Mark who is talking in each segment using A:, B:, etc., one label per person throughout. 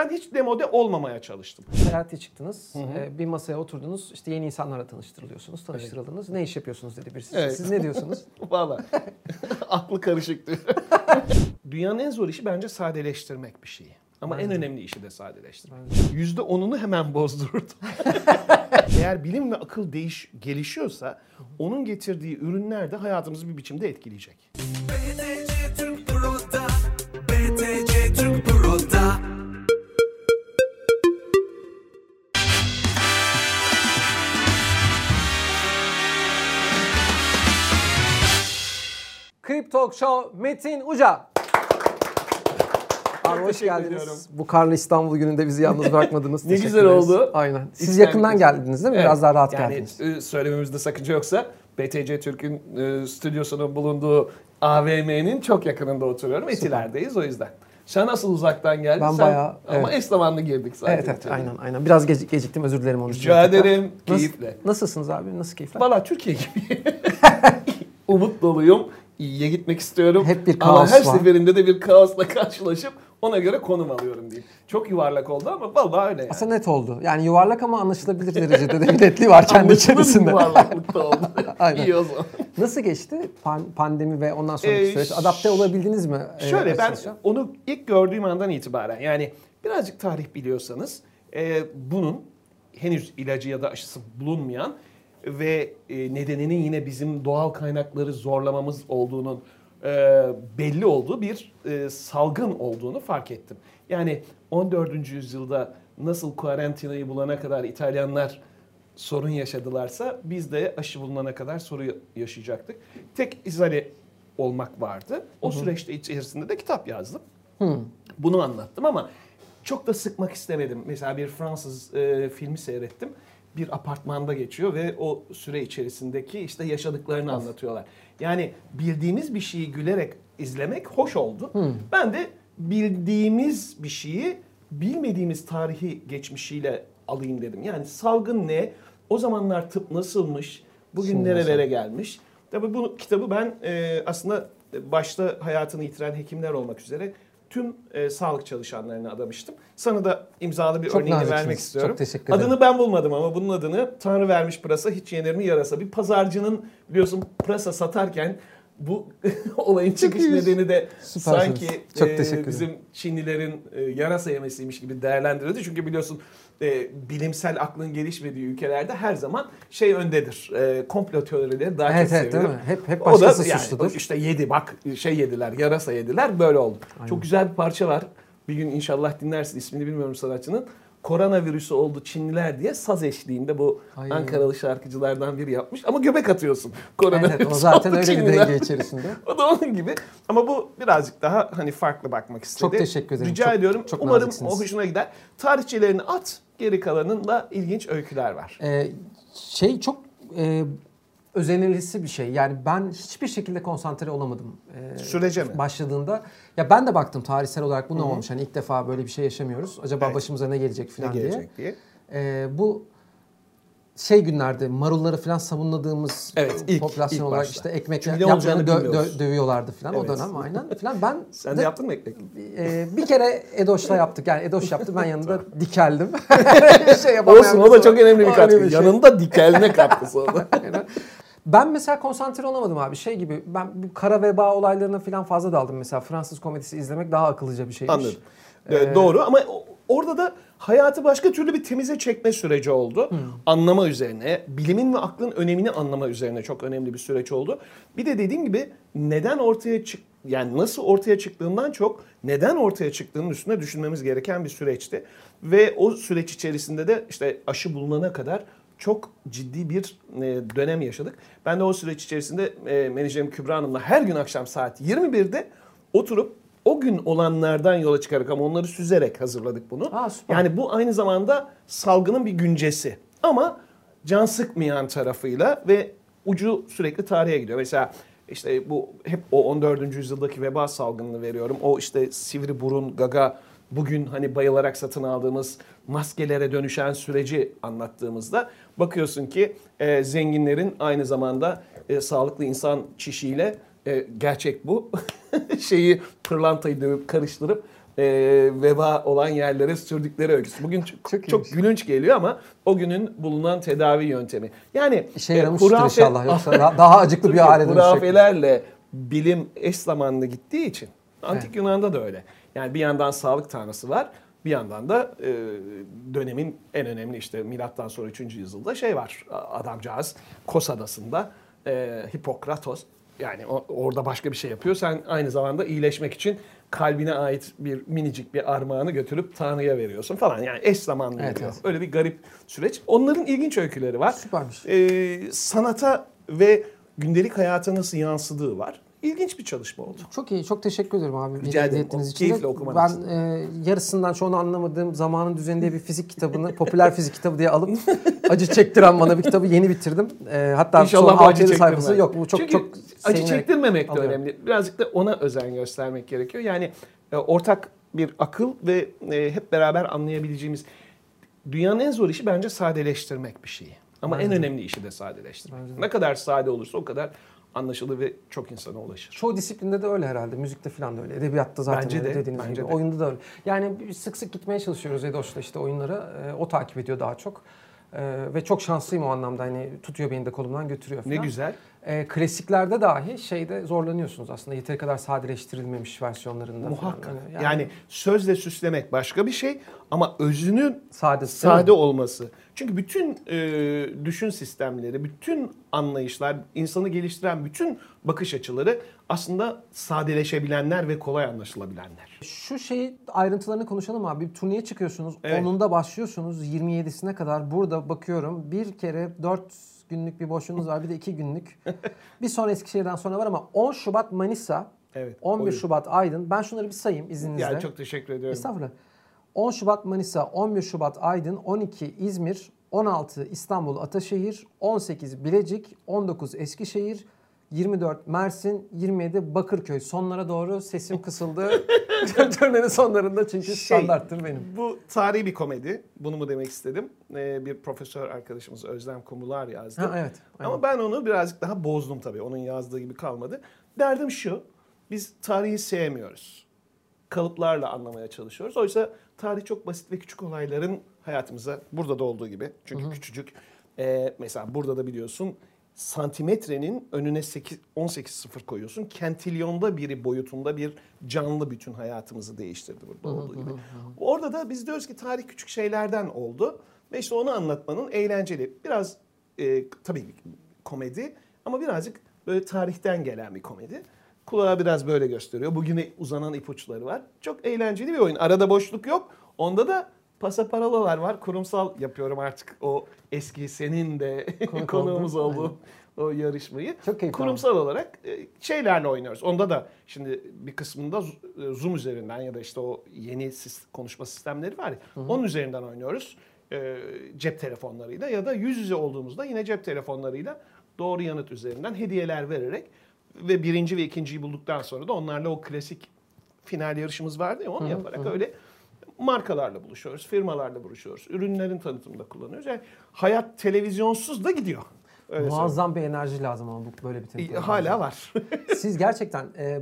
A: Ben hiç demode olmamaya çalıştım.
B: Seyahate çıktınız. Ee, bir masaya oturdunuz. İşte yeni insanlarla tanıştırılıyorsunuz. Tanıştırıldınız. Ne iş yapıyorsunuz dedi birisi.
A: Evet.
B: Siz ne diyorsunuz?
A: Valla. Aklı karışık diyor. Dünyanın en zor işi bence sadeleştirmek bir şeyi. Ama en önemli işi de sadeleştirmek. Yüzde onunu hemen bozdurdu. Eğer bilim ve akıl değiş gelişiyorsa onun getirdiği ürünler de hayatımızı bir biçimde etkileyecek.
B: Talk Show Metin Uca. Abi hoş geldiniz.
A: ediyorum.
B: Bu karlı İstanbul gününde bizi yalnız bırakmadınız.
A: Ne güzel oldu.
B: Aynen. Siz
A: İçten
B: yakından geldiniz değil mi?
A: Evet.
B: Biraz daha rahat
A: yani,
B: geldiniz.
A: e, söylememizde sakınca yoksa BTC Türk'ün e, stüdyosunun bulunduğu AVM'nin çok yakınında oturuyorum. Etiler'deyiz o yüzden. Sen nasıl uzaktan geldin?
B: Ben
A: Sen-
B: bayağı,
A: Ama
B: evet.
A: eş zamanlı girdik zaten.
B: Evet evet aynen aynen. Biraz gec- geciktim özür dilerim onun için.
A: Rica ederim.
B: Nasıl-
A: Keyifle.
B: Nasılsınız abi? Nasıl keyifler?
A: Valla Türkiye gibi. Umut doluyum. İyiye gitmek istiyorum.
B: Hep bir
A: Ama
B: kaos
A: her
B: var.
A: seferinde de bir kaosla karşılaşıp ona göre konum alıyorum diyeyim. Çok yuvarlak oldu ama vallahi öyle yani.
B: Aslında net oldu. Yani yuvarlak ama anlaşılabilir derecede de bir netliği var kendi içerisinde.
A: yuvarlaklıkta oldu.
B: Aynen.
A: İyi o zaman.
B: Nasıl geçti pan- pandemi ve ondan sonraki
A: Ee,
B: süreç? Adapte olabildiniz mi? e,
A: Şöyle ben onu ilk gördüğüm andan itibaren yani birazcık tarih biliyorsanız e, bunun henüz ilacı ya da aşısı bulunmayan ve e, nedeninin yine bizim doğal kaynakları zorlamamız olduğunun e, belli olduğu bir e, salgın olduğunu fark ettim. Yani 14. yüzyılda nasıl karantinayı bulana kadar İtalyanlar sorun yaşadılarsa biz de aşı bulunana kadar sorun yaşayacaktık. Tek izole olmak vardı. O süreçte içerisinde de kitap yazdım. Bunu anlattım ama çok da sıkmak istemedim. Mesela bir Fransız e, filmi seyrettim. Bir apartmanda geçiyor ve o süre içerisindeki işte yaşadıklarını anlatıyorlar. Yani bildiğimiz bir şeyi gülerek izlemek hoş oldu. Ben de bildiğimiz bir şeyi bilmediğimiz tarihi geçmişiyle alayım dedim. Yani salgın ne? O zamanlar tıp nasılmış? Bugün
B: Şimdi
A: nerelere gelmiş? Tabii bu kitabı ben e, aslında başta hayatını yitiren hekimler olmak üzere tüm e, sağlık çalışanlarına adamıştım. Sana da imzalı bir
B: Çok
A: örneğini
B: naziksiniz.
A: vermek istiyorum.
B: Çok teşekkür ederim.
A: Adını ben bulmadım ama bunun adını Tanrı vermiş pırasa hiç yenir mi yarasa. Bir pazarcının biliyorsun pırasa satarken bu olayın çıkış nedeni de
B: Süpersiniz.
A: sanki
B: Çok
A: e, bizim Çinlilerin e, yarasa yemesiymiş gibi değerlendiriyordu. Çünkü biliyorsun e, bilimsel aklın gelişmediği ülkelerde her zaman şey öndedir. E, komplo teorileri daha
B: Evet
A: çok
B: evet
A: sevilir.
B: Hep hep
A: O da
B: başkası
A: yani
B: suçludur.
A: işte yedi bak şey yediler yarasa yediler böyle oldu. Çok güzel bir parça var. Bir gün inşallah dinlersin ismini bilmiyorum sanatçının. Koronavirüsü oldu Çinliler diye saz eşliğinde bu
B: Ay.
A: Ankaralı şarkıcılardan biri yapmış. Ama göbek atıyorsun.
B: Evet,
A: Koronavirüsü
B: o zaten öyle bir
A: Çinliler.
B: denge içerisinde.
A: O da onun gibi. Ama bu birazcık daha hani farklı bakmak istedi.
B: Çok teşekkür ederim.
A: Rica
B: Çok-
A: ediyorum.
B: çok
A: Umarım
B: naziksiniz.
A: o hoşuna gider. Tarihçelerini at. Geri kalanında ilginç öyküler var.
B: Ee, şey çok e, özenilisi bir şey. Yani ben hiçbir şekilde konsantre olamadım. Ee,
A: Sürece mi?
B: Başladığında. Ya ben de baktım tarihsel olarak bu ne olmuş. Hani ilk defa böyle bir şey yaşamıyoruz. Acaba
A: Evet.
B: başımıza ne gelecek
A: Ne
B: falan diye.
A: gelecek diye.
B: Ee, bu şey günlerde marulları falan savunladığımız
A: Evet, ilk-
B: popülasyon
A: ilk
B: olarak
A: başta.
B: işte ekmek
A: olacağını
B: dö- dö- dövüyorlardı falan o
A: Evet.
B: dönem aynen falan. Ben
A: Sen
B: de-
A: de yaptın mı ekmek?
B: e, bir kere Edoş'la yaptık. Yani Edoş yaptı ben yanında dikeldim. şey
A: Olsun o da çok önemli bir katkı.
B: şey.
A: Yanında dikelme katkısı o.
B: Aynen. Ben mesela konsantre olamadım abi. Şey gibi ben bu kara veba olaylarına falan fazla daldım. Mesela Fransız komedisi izlemek daha akıllıca bir şeymiş.
A: Anladım. Ee, Doğru ama o- orada da hayatı başka türlü bir temize çekme süreci oldu. Anlama üzerine, bilimin ve aklın önemini anlama üzerine çok önemli bir süreç oldu. Bir de dediğim gibi neden ortaya çık yani nasıl ortaya çıktığından çok neden ortaya çıktığının üstüne düşünmemiz gereken bir süreçti. Ve o süreç içerisinde de işte aşı bulunana kadar çok ciddi bir e, dönem yaşadık. Ben de o süreç içerisinde e, menajerim Kübra Hanım'la her gün akşam saat 21'de oturup o gün olanlardan yola çıkarak ama onları süzerek hazırladık bunu.
B: Aa, süper.
A: Yani bu aynı zamanda salgının bir güncesi. Ama can sıkmayan tarafıyla ve ucu sürekli tarihe gidiyor. Mesela işte bu hep o 14. yüzyıldaki veba salgınını veriyorum. O işte sivri burun, gaga bugün hani bayılarak satın aldığımız maskelere dönüşen süreci anlattığımızda bakıyorsun ki e, zenginlerin aynı zamanda e, sağlıklı insan çişiyle e, gerçek bu şeyi pırlantayı dövüp karıştırıp e, veba olan yerlere sürdükleri öyküsü. Bugün çok,
B: Çok
A: çok, gülünç geliyor ama o günün bulunan tedavi yöntemi. Yani
B: İşe
A: e,
B: yaramıştır
A: hurafe-
B: inşallah yoksa daha, daha acıklı bir hale dönüşecek.
A: Hurafelerle bilim eş zamanlı gittiği için antik
B: Evet.
A: Yunan'da da öyle. Yani bir yandan sağlık tanrısı var. Bir yandan da e, dönemin en önemli işte milattan sonra 3. yüzyılda şey var. Adamcağız Kos adasında e, Hipokratos yani o- orada başka bir şey yapıyor. Sen aynı zamanda iyileşmek için kalbine ait bir minicik bir armağanı götürüp Tanrı'ya veriyorsun falan. Yani eş zamanlı
B: Evet,
A: oluyor.
B: evet.
A: Öyle bir garip süreç. Onların ilginç öyküleri var
B: Süpermiş.
A: e, sanata ve gündelik hayata nasıl yansıdığı var. İlginç bir çalışma oldu.
B: Çok iyi. Çok teşekkür ederim abi.
A: Rica ederim. O
B: için.
A: keyifle
B: de.
A: okumanı
B: Ben e, yarısından çoğunu anlamadığım Zamanın Düzeni diye bir fizik kitabını, popüler fizik kitabı diye alıp acı çektiren bana bir kitabı yeni bitirdim. E, hatta
A: İnşallah
B: son
A: acı
B: 6 sayfası yok. Bu çok
A: Çünkü
B: çok
A: acı çektirmemek de
B: alıyorum.
A: önemli. Birazcık da ona özen göstermek gerekiyor. Yani e, ortak bir akıl ve e, hep beraber anlayabileceğimiz dünyanın en zor işi bence sadeleştirmek bir şeyi. Ama
B: Bence
A: en önemli işi de sadeleştirmek.
B: Bence.
A: Ne kadar sade olursa o kadar anlaşılır ve çok insana ulaşır.
B: Çoğu disiplinde de öyle herhalde. Müzikte falan da öyle. Edebiyatta zaten
A: Bence
B: öyle
A: de,
B: dediğiniz
A: bence
B: gibi.
A: de.
B: Oyunda da öyle. Yani sık sık gitmeye çalışıyoruz Edoş'la işte oyunlara. E, o takip ediyor daha çok. E, ve çok şanslıyım o anlamda. Hani tutuyor beni de kolumdan götürüyor falan.
A: Ne güzel.
B: E, klasiklerde dahi şeyde zorlanıyorsunuz aslında. Yeteri kadar sadeleştirilmemiş versiyonlarında. falan.
A: Muhakkak.
B: Hani
A: Yani, sözle süslemek başka bir şey ama özünün
B: sade,
A: sade olması. Çünkü bütün e, düşün sistemleri, bütün anlayışlar, insanı geliştiren bütün bakış açıları aslında sadeleşebilenler ve kolay anlaşılabilenler.
B: Şu şeyi ayrıntılarını konuşalım abi. Bir turneye çıkıyorsunuz.
A: Evet.
B: 10'unda başlıyorsunuz. 27'sine kadar burada bakıyorum. Bir kere 4 günlük bir boşluğunuz var. Bir de 2 günlük. bir sonra Eskişehir'den sonra var ama 10 Şubat Manisa,
A: Evet.
B: 11
A: oyun.
B: Şubat Aydın. Ben şunları bir sayayım izninizle.
A: Ya çok teşekkür ediyorum.
B: Estağfurullah. 10 Şubat Manisa, 11 Şubat Aydın, 12 İzmir, 16 İstanbul Ataşehir, 18 Bilecik, 19 Eskişehir, 24 Mersin, 27 Bakırköy. Sonlara doğru sesim kısıldı. Turnenin sonlarında çünkü
A: Şey,
B: standarttır benim.
A: Bu tarihi bir komedi. Bunu mu demek istedim? Ee, bir profesör arkadaşımız Özlem Kumular yazdı.
B: Ha, evet. aynen.
A: Ama ben onu birazcık daha bozdum tabii. Onun yazdığı gibi kalmadı. Derdim şu. Biz tarihi sevmiyoruz. Kalıplarla anlamaya çalışıyoruz. Oysa tarih çok basit ve küçük olayların hayatımıza burada da olduğu gibi. Çünkü küçücük. Ee, mesela burada da biliyorsun santimetrenin önüne 8, 18 sıfır koyuyorsun. Kentilyonda biri boyutunda bir canlı bütün hayatımızı değiştirdi burada olduğu gibi. Orada da biz diyoruz ki tarih küçük şeylerden oldu. Ve işte onu anlatmanın eğlenceli. Biraz e, tabii komedi ama birazcık böyle tarihten gelen bir komedi. Kulağa biraz böyle gösteriyor. Bugüne uzanan ipuçları var. Çok eğlenceli bir oyun. Arada boşluk yok. Onda da pasaparalalar var. Kurumsal yapıyorum artık o eski senin de
B: Konuk
A: konuğumuz olduğu o yarışmayı.
B: Çok keyifli
A: Kurumsal olarak e, şeylerle oynuyoruz. Onda da şimdi bir kısmında e, Zoom üzerinden ya da işte o yeni konuşma sistemleri var ya. Onun üzerinden oynuyoruz. E, cep telefonlarıyla ya da yüz yüze olduğumuzda yine cep telefonlarıyla doğru yanıt üzerinden hediyeler vererek ve birinci ve ikinciyi bulduktan sonra da onlarla o klasik final yarışımız vardı ya onu yaparak öyle markalarla buluşuyoruz, firmalarla buluşuyoruz. Ürünlerin tanıtımında kullanıyoruz. Yani hayat televizyonsuz da gidiyor. Öyle söyleyeyim.
B: Muazzam bir enerji lazım ama bu böyle bir
A: E,
B: tempo.
A: Hala var.
B: Siz gerçekten e,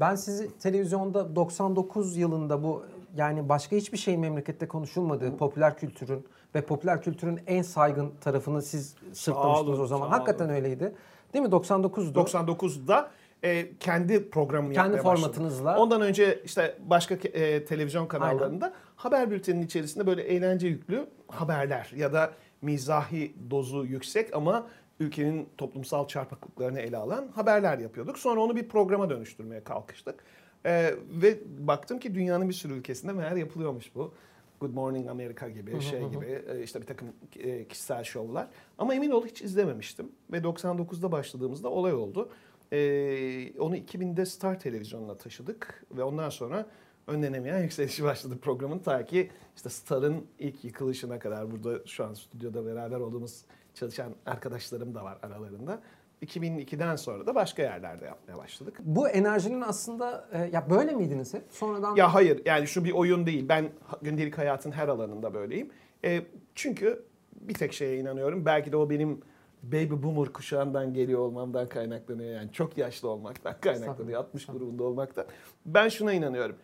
B: ben sizi televizyonda 99 yılında bu yani başka hiçbir şeyin memlekette konuşulmadığı popüler kültürün ve popüler kültürün en saygın tarafını siz sırtlamıştınız
A: olun,
B: o zaman. Hakikaten
A: olun.
B: öyleydi. Değil mi? 99'du.
A: 99'da e, kendi programını
B: Kendi
A: yapmaya başladım.
B: formatınızla.
A: Ondan önce işte başka e, televizyon kanallarında haber bülteninin içerisinde böyle eğlence yüklü haberler ya da mizahi dozu yüksek ama ülkenin toplumsal çarpıklıklarını ele alan haberler yapıyorduk. Sonra onu bir programa dönüştürmeye kalkıştık. E, ve baktım ki dünyanın bir sürü ülkesinde meğer yapılıyormuş bu. Good Morning America gibi şey gibi e, işte bir takım e, kişisel şovlar. Ama emin ol hiç izlememiştim. Ve 99'da başladığımızda olay oldu. Ee, onu 2000'de Star Televizyonu'na taşıdık ve ondan sonra önlenemeyen yükselişi başladı programın ta ki işte Star'ın ilk yıkılışına kadar burada şu an stüdyoda beraber olduğumuz çalışan arkadaşlarım da var aralarında. 2002'den sonra da başka yerlerde yapmaya başladık.
B: Bu enerjinin aslında e, ya böyle miydiniz hep? Sonradan
A: Ya hayır yani şu bir oyun değil. Ben gündelik hayatın her alanında böyleyim. E, çünkü bir tek şeye inanıyorum. Belki de o benim baby boomer kuşağından geliyor olmamdan kaynaklanıyor. Yani çok yaşlı olmaktan kaynaklanıyor. 60 grubunda olmaktan. Ben şuna inanıyorum.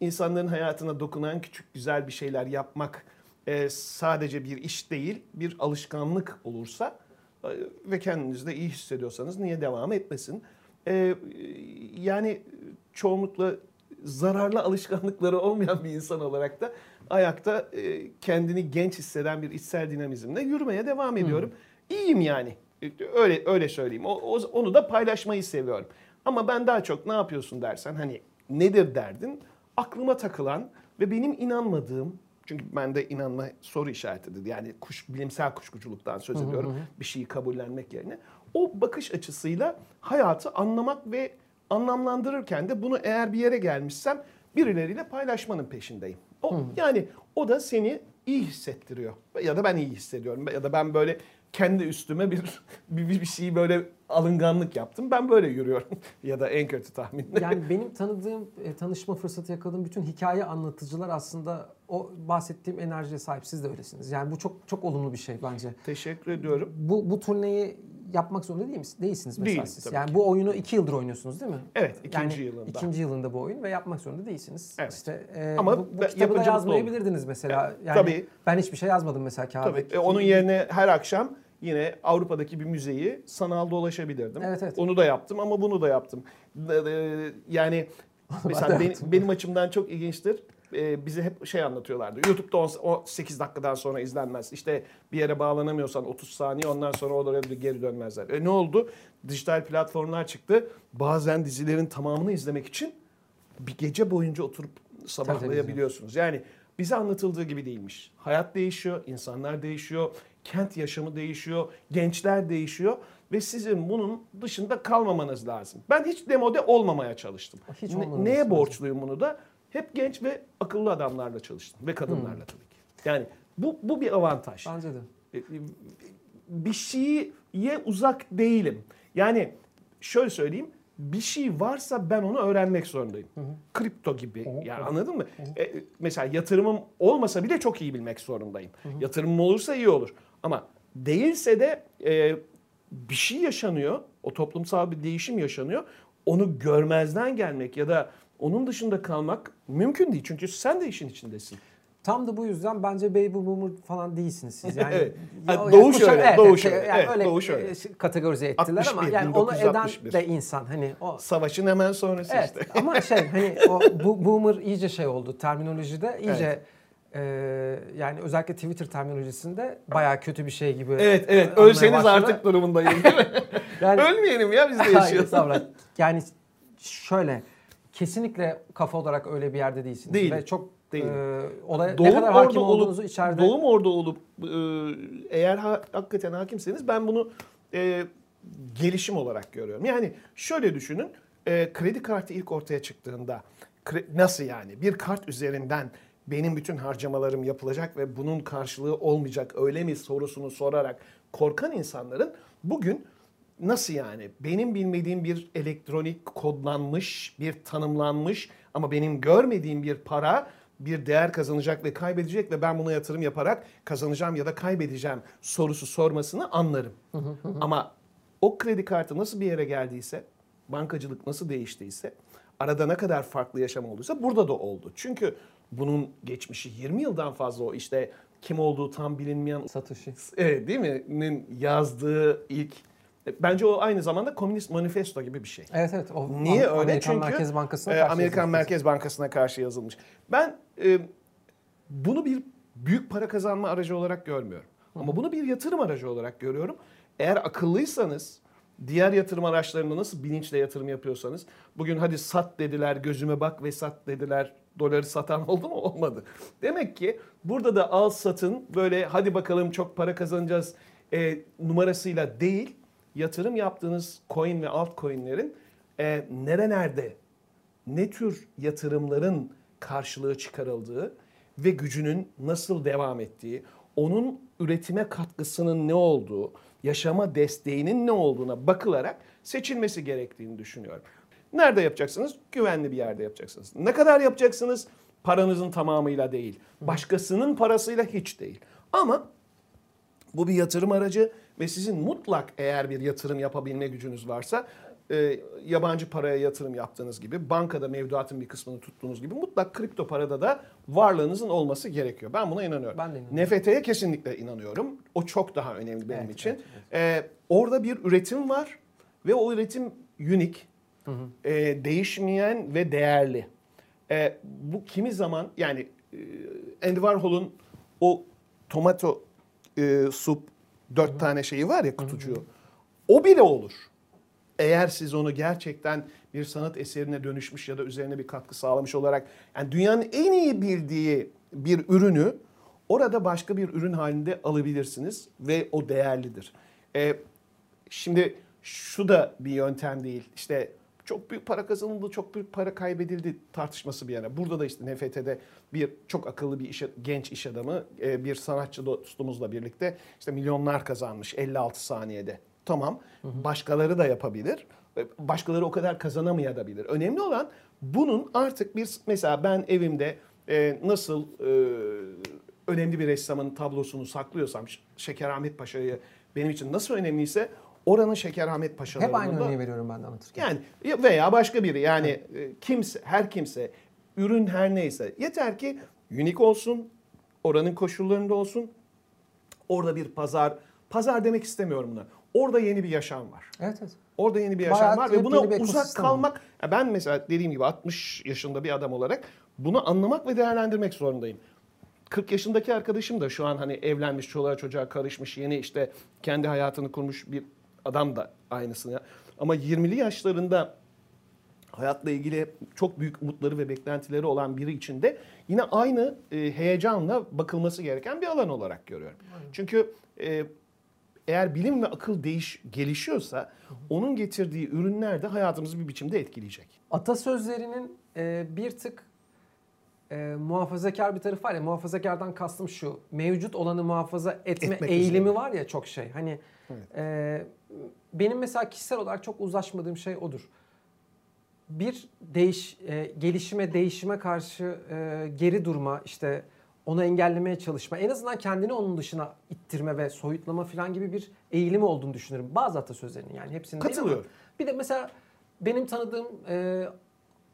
A: insanların hayatına dokunan küçük güzel bir şeyler yapmak e, sadece bir iş değil, bir alışkanlık olursa ve kendinizde iyi hissediyorsanız niye devam etmesin? E, yani çoğunlukla zararlı alışkanlıkları olmayan bir insan olarak da ayakta e, kendini genç hisseden bir içsel dinamizmle yürümeye devam ediyorum. İyiyim yani. Öyle öyle söyleyeyim. O, o- onu da paylaşmayı seviyorum. Ama ben daha çok ne yapıyorsun dersen hani nedir derdin? Aklıma takılan ve benim inanmadığım çünkü bende inanma soru işaretidir. Yani kuş, bilimsel kuşkuculuktan söz ediyorum. Bir şeyi kabullenmek yerine. O bakış açısıyla hayatı anlamak ve anlamlandırırken de bunu eğer bir yere gelmişsem birileriyle paylaşmanın peşindeyim. O, Yani o da seni iyi hissettiriyor. Ya da ben iyi hissediyorum. Ya da ben böyle kendi üstüme bir bir, bir şeyi böyle alınganlık yaptım. Ben böyle yürüyorum. ya da en kötü tahminle.
B: Yani benim tanıdığım, e, tanışma fırsatı yakaladığım bütün hikaye anlatıcılar aslında o bahsettiğim enerjiye sahip. Siz de öylesiniz. Yani bu çok çok olumlu bir şey bence.
A: Teşekkür ediyorum.
B: Bu bu turneyi yapmak zorunda değil misiniz? Değilsiniz mesela
A: Değilim,
B: siz. Yani
A: ki.
B: bu oyunu iki yıldır oynuyorsunuz değil mi?
A: Evet, ikinci
B: yani
A: yılında.
B: ikinci yılında bu oyun ve yapmak zorunda değilsiniz.
A: Evet.
B: İşte e,
A: Ama
B: bu, bu kitabı da yazmayabilirdiniz mesela.
A: Evet,
B: Yani
A: tabii.
B: Ben hiçbir şey yazmadım mesela kağıda.
A: Tabii. E, onun yerine her akşam yine Avrupa'daki bir müzeyi sanal dolaşabilirdim.
B: Evet, evet.
A: Onu da yaptım ama bunu da yaptım. E, e, Yani mesela benim, benim açımdan çok ilginçtir. E, bize hep şey anlatıyorlardı. YouTube'da on- o 8 dakikadan sonra izlenmez. İşte bir yere bağlanamıyorsan 30 saniye ondan sonra oraya geri dönmezler. E ne oldu? Dijital platformlar çıktı. Bazen dizilerin tamamını izlemek için bir gece boyunca oturup sabahlayabiliyorsunuz. Yani bize anlatıldığı gibi değilmiş. Hayat değişiyor, insanlar değişiyor, kent yaşamı değişiyor, gençler değişiyor ve sizin bunun dışında kalmamanız lazım. Ben hiç demode olmamaya çalıştım.
B: Hiç
A: Ne- neye borçluyum bunu da? Hep genç ve akıllı adamlarla çalıştım ve kadınlarla tabii ki. Yani bu bu bir avantaj.
B: Bence de.
A: E, e, bir şeye uzak değilim. Yani şöyle söyleyeyim. Bir şey varsa ben onu öğrenmek zorundayım. Kripto gibi. Yani anladın mı? E, e, mesela yatırımım olmasa bile çok iyi bilmek zorundayım. Yatırımım olursa iyi olur. Ama değilse de e, bir şey yaşanıyor. O toplumsal bir değişim yaşanıyor. Onu görmezden gelmek ya da onun dışında kalmak mümkün değil. Çünkü sen de işin içindesin.
B: Tam da bu yüzden bence baby boomer falan değilsiniz siz. Yani
A: Evet.
B: Ya-
A: Ha,
B: ya
A: doğuş
B: kuşak-
A: öyle,
B: evet,
A: doğuş
B: evet,
A: öyle.
B: Yani
A: Evet,
B: öyle
A: doğuş öyle.
B: e, kategorize ettiler ama
A: 61,
B: yani onu eden
A: 1961.
B: de insan hani o
A: Savaşın hemen sonrası
B: Evet
A: işte.
B: ama şey hani o bu, boomer iyice şey oldu terminolojide iyice e, yani özellikle Twitter terminolojisinde bayağı kötü bir şey gibi.
A: Evet evet ölseniz artık durumundayım değil mi?
B: Yani,
A: Ölmeyelim ya biz de yaşıyoruz.
B: Yani şöyle kesinlikle kafa olarak öyle bir yerde değilsiniz.
A: Değilim,
B: Ve çok
A: değilim.
B: e, olaya
A: Doğum
B: ne kadar hakim
A: olup-
B: olduğunuzu içeride
A: Doğum orada olup e, eğer ha- hakikaten hakimseniz ben bunu e, gelişim olarak görüyorum. Yani şöyle düşünün e, kredi kartı ilk ortaya çıktığında kre- nasıl yani bir kart üzerinden benim bütün harcamalarım yapılacak ve bunun karşılığı olmayacak öyle mi sorusunu sorarak korkan insanların bugün Nasıl yani? Benim bilmediğim bir elektronik kodlanmış, bir tanımlanmış ama benim görmediğim bir para bir değer kazanacak ve kaybedecek ve ben buna yatırım yaparak kazanacağım ya da kaybedeceğim sorusu sormasını anlarım. ama o kredi kartı nasıl bir yere geldiyse, bankacılık nasıl değiştiyse, arada ne kadar farklı yaşam olduysa burada da oldu. Çünkü bunun geçmişi 20 yıldan fazla o işte kim olduğu tam bilinmeyen
B: Satoshi.
A: Evet değil mi? Nin yazdığı ilk bence o aynı zamanda komünist manifesto gibi bir şey.
B: Evet evet. O
A: Niye öyle?
B: Amerikan
A: Çünkü
B: Merkez Bankası'na
A: e,
B: karşı
A: Amerikan
B: yazılmış.
A: Merkez Bankası'na karşı yazılmış. Ben e, bunu bir büyük para kazanma aracı olarak görmüyorum. Ama bunu bir yatırım aracı olarak görüyorum. Eğer akıllıysanız diğer yatırım araçlarında nasıl bilinçle yatırım yapıyorsanız bugün hadi sat dediler gözüme bak ve sat dediler doları satan oldu mu olmadı. Demek ki burada da al satın böyle hadi bakalım çok para kazanacağız e, numarasıyla değil yatırım yaptığınız coin ve altcoin'lerin e, nerelerde ne tür yatırımların karşılığı çıkarıldığı ve gücünün nasıl devam ettiği, onun üretime katkısının ne olduğu, yaşama desteğinin ne olduğuna bakılarak seçilmesi gerektiğini düşünüyorum. Nerede yapacaksınız? Güvenli bir yerde yapacaksınız. Ne kadar yapacaksınız? Paranızın tamamıyla değil. Başkasının parasıyla hiç değil. Ama bu bir yatırım aracı ve sizin mutlak eğer bir yatırım yapabilme gücünüz varsa e, yabancı paraya yatırım yaptığınız gibi, bankada mevduatın bir kısmını tuttuğunuz gibi mutlak kripto parada da varlığınızın olması gerekiyor. Ben buna inanıyorum.
B: Ben de inanıyorum.
A: NFT'ye kesinlikle inanıyorum. O çok daha önemli benim
B: Evet,
A: için.
B: evet,
A: Ee, orada bir üretim var ve o üretim unik, e, değişmeyen ve değerli. E, bu kimi zaman yani e, Andy Warhol'un o tomato e, sup dört tane şeyi var ya kutucuğu. O bile olur. Eğer siz onu gerçekten bir sanat eserine dönüşmüş ya da üzerine bir katkı sağlamış olarak yani dünyanın en iyi bildiği bir ürünü orada başka bir ürün halinde alabilirsiniz ve o değerlidir. E, şimdi şu da bir yöntem değil. İşte çok büyük para kazanıldı, çok büyük para kaybedildi tartışması bir yana. Burada da işte NFT'de bir çok akıllı bir iş, genç iş adamı, e, bir sanatçı dostumuzla birlikte işte milyonlar kazanmış 56 saniyede. Tamam, başkaları da yapabilir. E, Başkaları o kadar kazanamayabilir. Önemli olan bunun artık bir mesela ben evimde e, nasıl e, önemli bir ressamın tablosunu saklıyorsam Ş- Şekerahmet Paşa'yı benim için nasıl önemliyse oranın Şekerahmet Paşa'larında
B: Hep aynı örneği veriyorum ben de anlatırken.
A: yani ya- veya başka biri yani e, kimse her kimse ürün her neyse yeter ki unik olsun oranın koşullarında olsun orada bir pazar pazar demek istemiyorum buna orada yeni bir yaşam var.
B: Evet evet.
A: Orada yeni bir yaşam
B: Bayağı
A: var ve buna uzak kalmak ya ben mesela dediğim gibi 60 yaşında bir adam olarak bunu anlamak ve değerlendirmek zorundayım. 40 yaşındaki arkadaşım da şu an hani evlenmiş, çoluğa çocuğa karışmış, yeni işte kendi hayatını kurmuş bir adam da aynısını. Ama 20'li yaşlarında hayatla ilgili çok büyük umutları ve beklentileri olan biri için de yine aynı e, heyecanla bakılması gereken bir alan olarak görüyorum. Çünkü e, eğer bilim ve akıl değiş gelişiyorsa onun getirdiği ürünler de hayatımızı bir biçimde etkileyecek.
B: Atasözlerinin e, bir tık e, muhafazakar bir tarafı var ya muhafazakardan kastım şu mevcut olanı muhafaza etme
A: Etmek
B: eğilimi
A: üzere.
B: var ya çok şey hani e, benim mesela kişisel olarak çok uzlaşmadığım şey odur. Bir değiş e, gelişime değişime karşı e, geri durma işte onu engellemeye çalışma en azından kendini onun dışına ittirme ve soyutlama falan gibi bir eğilimi olduğunu düşünüyorum. Bazı atasözlerinin yani hepsinin
A: Katılıyorum.
B: bir de mesela benim tanıdığım e,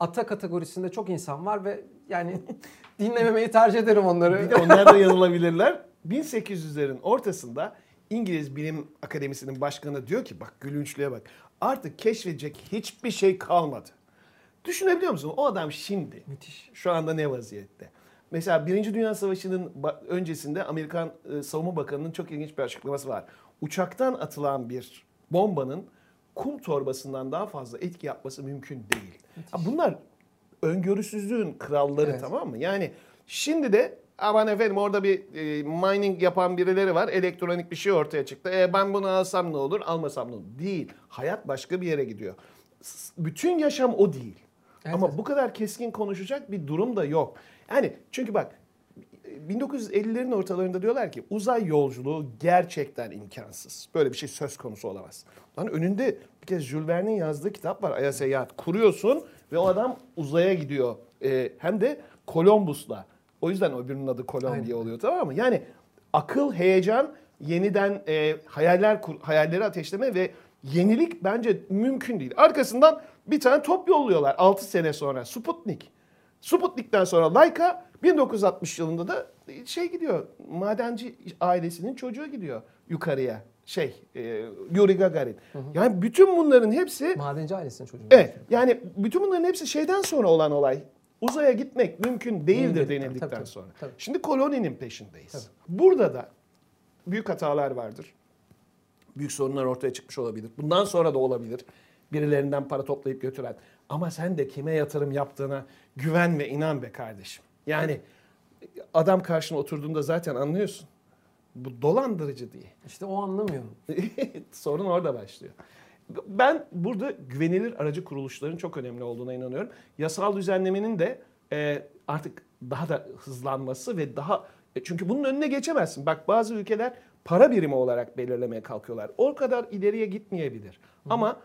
B: ata kategorisinde çok insan var ve yani dinlememeyi tercih ederim onları.
A: Bir de onlar da yanılabilirler. 1800'lerin ortasında İngiliz Bilim Akademisi'nin başkanı diyor ki bak gülünçlüğe bak. Artık keşfedecek hiçbir şey kalmadı. Düşünebiliyor musun? O adam şimdi
B: Müthiş.
A: şu anda ne vaziyette? Mesela Birinci Dünya Savaşı'nın öncesinde Amerikan e, Savunma Bakanı'nın çok ilginç bir açıklaması var. Uçaktan atılan bir bombanın kum torbasından daha fazla etki yapması mümkün değil. Ha, bunlar öngörüsüzlüğün kralları
B: Evet.
A: tamam mı? Yani şimdi de aman efendim orada bir e, mining yapan birileri var. Elektronik bir şey ortaya çıktı. E, ben bunu alsam ne olur, almasam ne olur? Değil. Hayat başka bir yere gidiyor. S- Bütün yaşam o değil.
B: Evet,
A: Ama bu kadar keskin konuşacak bir durum da yok. Yani çünkü bak 1950'lerin ortalarında diyorlar ki uzay yolculuğu gerçekten imkansız. Böyle bir şey söz konusu olamaz. Lan önünde bir kez Jules Verne'in yazdığı kitap var. Ay'a seyahat kuruyorsun ve o adam uzaya gidiyor. Ee, hem de Columbus'la. O yüzden öbürünün adı Columbia
B: Aynen.
A: oluyor tamam mı? Yani akıl, heyecan, yeniden e, hayaller kur, hayalleri ateşleme ve yenilik bence mümkün değil. Arkasından bir tane top yolluyorlar 6 sene sonra Sputnik. Sputnik'ten sonra Laika 1960 yılında da şey gidiyor. Madenci ailesinin çocuğu gidiyor yukarıya. Şey, e, Yuri Gagarin. Yani bütün bunların hepsi
B: Madenci ailesinin çocuğu.
A: Evet. Yani bütün bunların hepsi şeyden sonra olan olay. Uzaya gitmek mümkün değildir
B: Değildir.
A: denildikten
B: Tabii, tabii,
A: sonra.
B: tabii.
A: Şimdi koloninin peşindeyiz. Burada da büyük hatalar vardır. Büyük sorunlar ortaya çıkmış olabilir. Bundan sonra da olabilir. Birilerinden para toplayıp götüren. Ama sen de kime yatırım yaptığına güven ve inan be kardeşim. Yani adam karşına oturduğunda zaten anlıyorsun. Bu dolandırıcı diye.
B: İşte o anlamıyor.
A: Sorun orada başlıyor. Ben burada güvenilir aracı kuruluşların çok önemli olduğuna inanıyorum. Yasal düzenlemenin de e, artık daha da hızlanması ve daha e, çünkü bunun önüne geçemezsin. Bak bazı ülkeler para birimi olarak belirlemeye kalkıyorlar. O kadar ileriye gitmeyebilir. Ama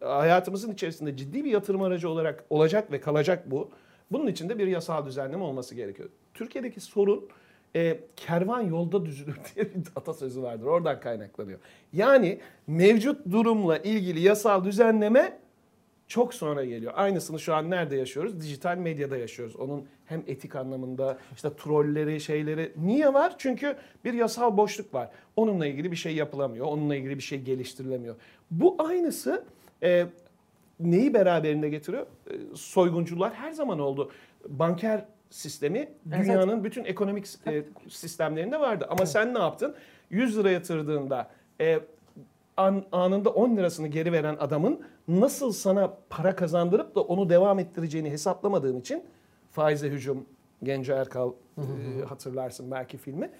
A: hayatımızın içerisinde ciddi bir yatırım aracı olarak olacak ve kalacak bu. Bunun için de bir yasal düzenleme olması gerekiyor. Türkiye'deki sorun e, kervan yolda düzülür diye bir atasözü vardır. Oradan kaynaklanıyor. Yani mevcut durumla ilgili yasal düzenleme çok sonra geliyor. Aynısını şu an nerede yaşıyoruz? Dijital medyada yaşıyoruz. Onun hem etik anlamında işte trolleri, şeyleri. Niye var? Çünkü bir yasal boşluk var. Onunla ilgili bir şey yapılamıyor. Onunla ilgili bir şey geliştirilemiyor. Bu aynısı e, neyi beraberinde getiriyor? E, soyguncular her zaman oldu. Banker sistemi dünyanın bütün ekonomik e, sistemlerinde vardı. Ama sen ne yaptın? 100 lira yatırdığında e, an- anında 10 lirasını geri veren adamın nasıl sana para kazandırıp da onu devam ettireceğini hesaplamadığın için faize hücum Genco Erkal e, hatırlarsın belki filmi.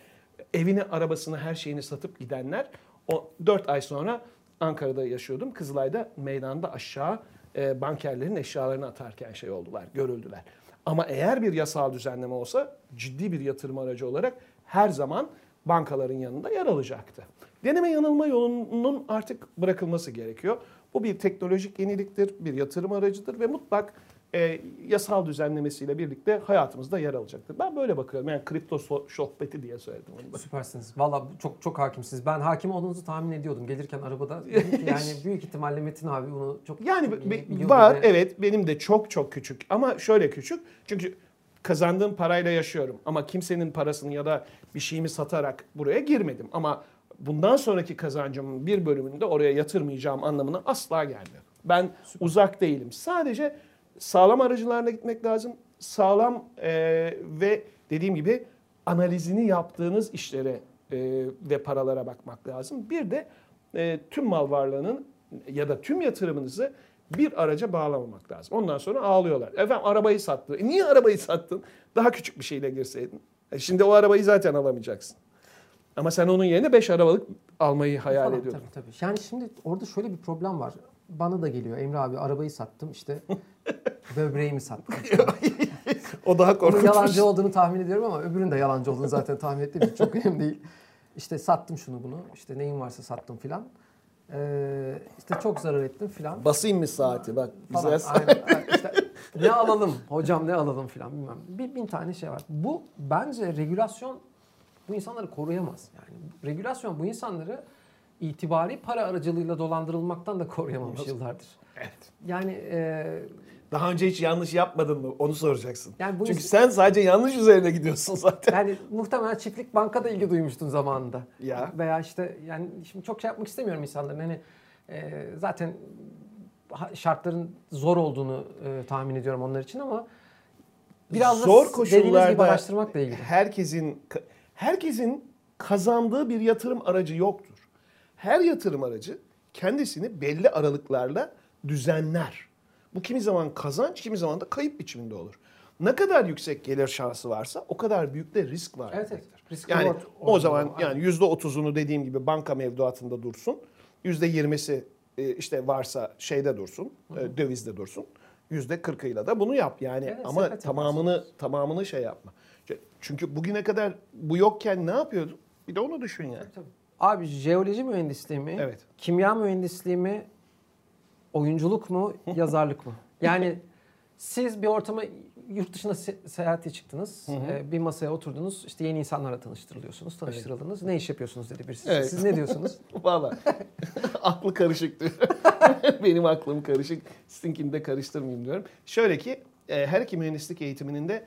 A: Evini, arabasını, her şeyini satıp gidenler o 4 ay sonra Ankara'da yaşıyordum. Kızılay'da meydanda aşağı e, bankerlerin eşyalarını atarken şey oldular, görüldüler. Ama eğer bir yasal düzenleme olsa ciddi bir yatırım aracı olarak her zaman bankaların yanında yer alacaktı. Deneme yanılma yolunun artık bırakılması gerekiyor. Bu bir teknolojik yeniliktir, bir yatırım aracıdır ve mutlak e, yasal düzenlemesiyle birlikte hayatımızda yer alacaktır. Ben böyle bakıyorum. Yani kripto so- sohbeti diye söyledim onu da.
B: Süpersiniz. Valla çok çok hakimsiniz. Ben hakim olduğunuzu tahmin ediyordum. Gelirken arabada yani büyük ihtimalle Metin abi bunu çok
A: Yani
B: iyi
A: var
B: ve-
A: evet benim de çok çok küçük ama şöyle küçük. Çünkü kazandığım parayla yaşıyorum ama kimsenin parasını ya da bir şeyimi satarak buraya girmedim. Ama bundan sonraki kazancımın bir bölümünü de oraya yatırmayacağım anlamına asla gelmiyor. Ben uzak değilim. Sadece sağlam aracılarla gitmek lazım. Sağlam e, ve dediğim gibi analizini yaptığınız işlere e, ve paralara bakmak lazım. Bir de e, tüm mal varlığının ya da tüm yatırımınızı bir araca bağlamamak lazım. Ondan sonra ağlıyorlar. Efendim arabayı sattı. E niye arabayı sattın? Daha küçük bir şeyle girseydin. E şimdi o arabayı zaten alamayacaksın. Ama sen onun yerine 5 arabalık almayı hayal
B: Falan,
A: ediyordun.
B: Tabii, tabii. Yani şimdi orada şöyle bir problem var. Bana da geliyor Emre abi arabayı sattım işte böbreğimi sattım.
A: O daha
B: Onun
A: korkunç.
B: yalancı olduğunu tahmin ediyorum ama öbürünün de yalancı olduğunu zaten tahmin ettiğim için çok önemli değil. İşte sattım şunu bunu işte neyin varsa sattım filan. Ee, işte çok zarar ettim filan.
A: Basayım mı saati bak.
B: Falan.
A: Güzel.
B: Aynen, aynen. İşte ne alalım hocam ne alalım filan bilmem. Bir bin tane şey var. Bu bence regülasyon bu insanları koruyamaz. Yani regülasyon bu insanları itibari para aracılığıyla dolandırılmaktan da koruyamamış yıllardır.
A: Evet.
B: Yani e,
A: Daha önce hiç yanlış yapmadın mı? Onu soracaksın.
B: Yani bu
A: Çünkü sen sadece yanlış üzerine gidiyorsun zaten.
B: yani muhtemelen çiftlik bankada ilgi duymuştun zamanında.
A: Ya.
B: Veya işte yani şimdi çok şey yapmak istemiyorum insanların. Hani e, zaten şartların zor olduğunu e, tahmin ediyorum onlar için ama biraz da
A: Zor
B: s- dediğiniz gibi
A: koşullarda
B: araştırmakla ilgili.
A: herkesin herkesin kazandığı bir yatırım aracı yoktur. Her yatırım aracı kendisini belli aralıklarla düzenler. Bu kimi zaman kazanç, kimi zaman da kayıp biçiminde olur. Ne kadar yüksek gelir şansı varsa o kadar büyük de risk var.
B: Evet, evet. Risk
A: Yani o zaman
B: var.
A: yani yüzde otuzunu dediğim gibi banka mevduatında dursun. Yüzde yirmisi e, işte varsa şeyde dursun, e, dövizde dursun. Yüzde kırkıyla da bunu yap yani.
B: Evet,
A: Ama tamamını tamamını şey yapma. Çünkü bugüne kadar bu yokken ne yapıyordun? Bir de onu düşün yani.
B: Tabii. Abi jeoloji mühendisliği mi?
A: Evet.
B: Kimya mühendisliği mi? Oyunculuk mu? yazarlık mı? Yani siz bir ortama yurt dışına se- seyahate çıktınız. Ee, bir masaya oturdunuz. işte yeni insanlarla tanıştırılıyorsunuz. Tanıştırıldınız. Ne iş yapıyorsunuz dedi birisi.
A: Evet.
B: Siz ne diyorsunuz?
A: Valla aklı karışık diyor. Benim aklım karışık. Sizinkini de karıştırmayayım diyorum. Şöyle ki e, her iki mühendislik eğitiminin de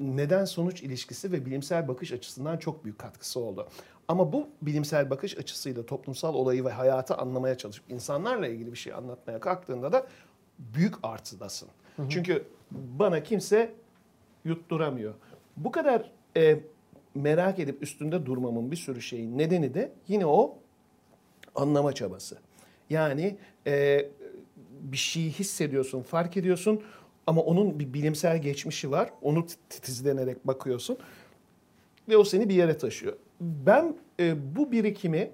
A: neden sonuç ilişkisi ve bilimsel bakış açısından çok büyük katkısı oldu. Ama bu bilimsel bakış açısıyla toplumsal olayı ve hayatı anlamaya çalışıp insanlarla ilgili bir şey anlatmaya kalktığında da büyük artıdasın. Çünkü bana kimse yutturamıyor. Bu kadar e, merak edip üstünde durmamın bir sürü şeyin nedeni de yine o anlama çabası. Yani e, bir şeyi hissediyorsun, fark ediyorsun ama onun bir bilimsel geçmişi var. Onu titizlenerek bakıyorsun ve o seni bir yere taşıyor. Ben e, bu birikimi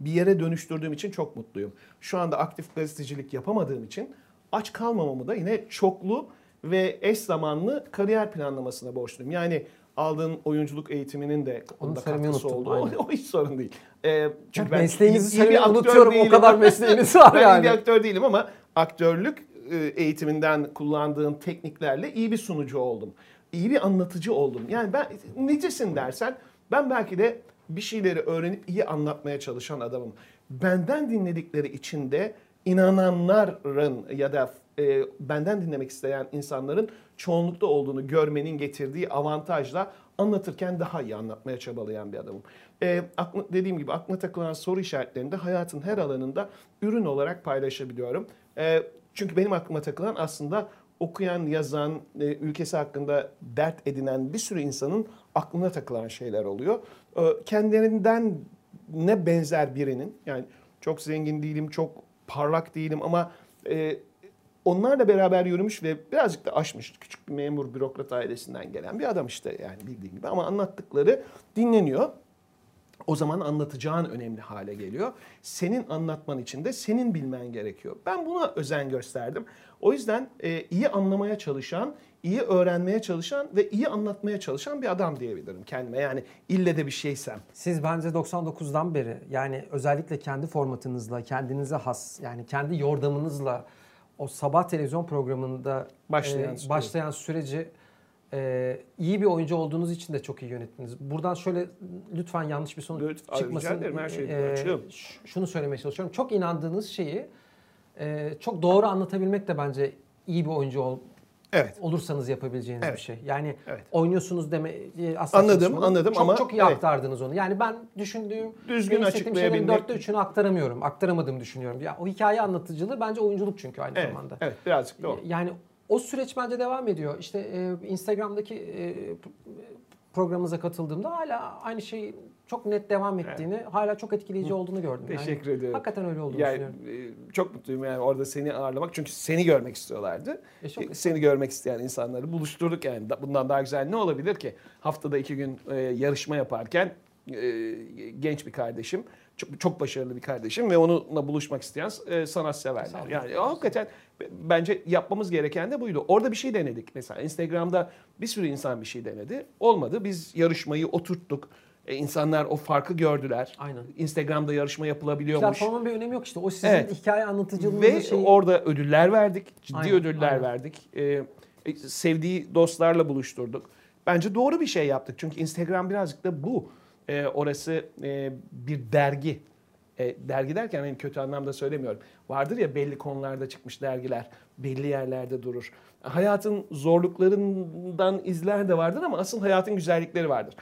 A: bir yere dönüştürdüğüm için çok mutluyum. Şu anda aktif gazetecilik yapamadığım için aç kalmamamı da yine çoklu ve eş zamanlı kariyer planlamasına borçluyum. Yani aldığın oyunculuk eğitiminin de
B: Onu söylemeyi
A: katkısı oldu. O,
B: aynen.
A: o hiç sorun değil. Ee, çünkü ben
B: Mesleğinizi
A: iyi- iyi bir
B: unutuyorum. O
A: değilim.
B: kadar mesleğiniz var
A: ben iyi
B: yani.
A: bir aktör değilim ama aktörlük e, eğitiminden kullandığım tekniklerle iyi bir sunucu oldum. İyi bir anlatıcı oldum. Yani ben necesin dersen ben belki de bir şeyleri öğrenip iyi anlatmaya çalışan adamım. Benden dinledikleri için de inananların ya da e, benden dinlemek isteyen insanların çoğunlukta olduğunu görmenin getirdiği avantajla anlatırken daha iyi anlatmaya çabalayan bir adamım. E, aklı, dediğim gibi aklına takılan soru işaretlerini de hayatın her alanında ürün olarak paylaşabiliyorum. E, çünkü benim aklıma takılan aslında okuyan, yazan, e, ülkesi hakkında dert edinen bir sürü insanın aklına takılan şeyler oluyor. E, kendilerinden ne benzer birinin yani çok zengin değilim, çok parlak değilim ama e, onlarla beraber yürümüş ve birazcık da aşmış. Küçük bir memur bürokrat ailesinden gelen bir adam işte yani bildiğin gibi ama anlattıkları dinleniyor. O zaman anlatacağın önemli hale geliyor. Senin anlatman için de senin bilmen gerekiyor. Ben buna özen gösterdim. O yüzden e, iyi anlamaya çalışan, iyi öğrenmeye çalışan ve iyi anlatmaya çalışan bir adam diyebilirim kendime. Yani ille de bir şeysem.
B: Siz bence 99'dan beri yani özellikle kendi formatınızla, kendinize has yani kendi yordamınızla o sabah televizyon programında
A: Başlayan
B: e,
A: süreci.
B: başlayan süreci e, iyi bir oyuncu olduğunuz için de çok iyi yönettiniz. Buradan şöyle lütfen yanlış bir sonuç
A: rica
B: çıkmasın.
A: ederim, her şeyi
B: e,
A: açığım.
B: ş- şunu söylemeye çalışıyorum. Çok inandığınız şeyi e, çok doğru anlatabilmek de bence iyi bir oyuncu ol,
A: Evet.
B: olursanız yapabileceğiniz
A: Evet.
B: bir şey. Yani
A: Evet.
B: oynuyorsunuz deme e, asla
A: Anladım, anladım
B: çok,
A: ama
B: çok iyi
A: evet.
B: aktardınız onu. Yani ben düşündüğüm,
A: Düzgün açıklayabilmek-
B: dörtte üçünü aktaramıyorum. Aktaramadığımı düşünüyorum. Ya o hikaye anlatıcılığı bence oyunculuk çünkü aynı
A: Evet,
B: zamanda.
A: evet birazcık da o.
B: Yani o süreç bence devam ediyor. İşte e, Instagram'daki e, programınıza katıldığımda hala aynı şey çok net devam ettiğini, hala çok etkileyici olduğunu gördüm. Yani
A: Teşekkür ediyorum.
B: Hakikaten öyle olduğunu
A: Yani
B: düşünüyorum.
A: e, çok mutluyum yani orada seni ağırlamak çünkü seni görmek istiyorlardı.
B: E, çok-
A: E, Seni görmek isteyen insanları buluşturduk yani. Da- Bundan daha güzel ne olabilir ki? Haftada iki gün e, yarışma yaparken e, genç bir kardeşim, çok, çok başarılı bir kardeşim ve onunla buluşmak isteyen e, sanatseverler. Yani hakikaten bence yapmamız gereken de buydu. Orada bir şey denedik mesela. Instagram'da bir sürü insan bir şey denedi. Olmadı. Biz yarışmayı oturttuk. E, insanlar o farkı gördüler.
B: Aynen.
A: Instagram'da yarışma yapılabiliyormuş.
B: Platformun bir önemi yok işte. O sizin
A: Evet.
B: hikaye anlatıcılığınızın
A: Ve
B: şeyi.
A: orada ödüller verdik. Ciddi
B: Aynen,
A: ödüller
B: aynen.
A: verdik. Ee, e, sevdiği dostlarla buluşturduk. Bence doğru bir şey yaptık. Çünkü Instagram birazcık da bu. Ee, orası e, bir dergi. E, dergi derken hani kötü anlamda söylemiyorum. Vardır ya belli konularda çıkmış dergiler. Belli yerlerde durur. Hayatın zorluklarından izler de vardır ama asıl hayatın güzellikleri vardır.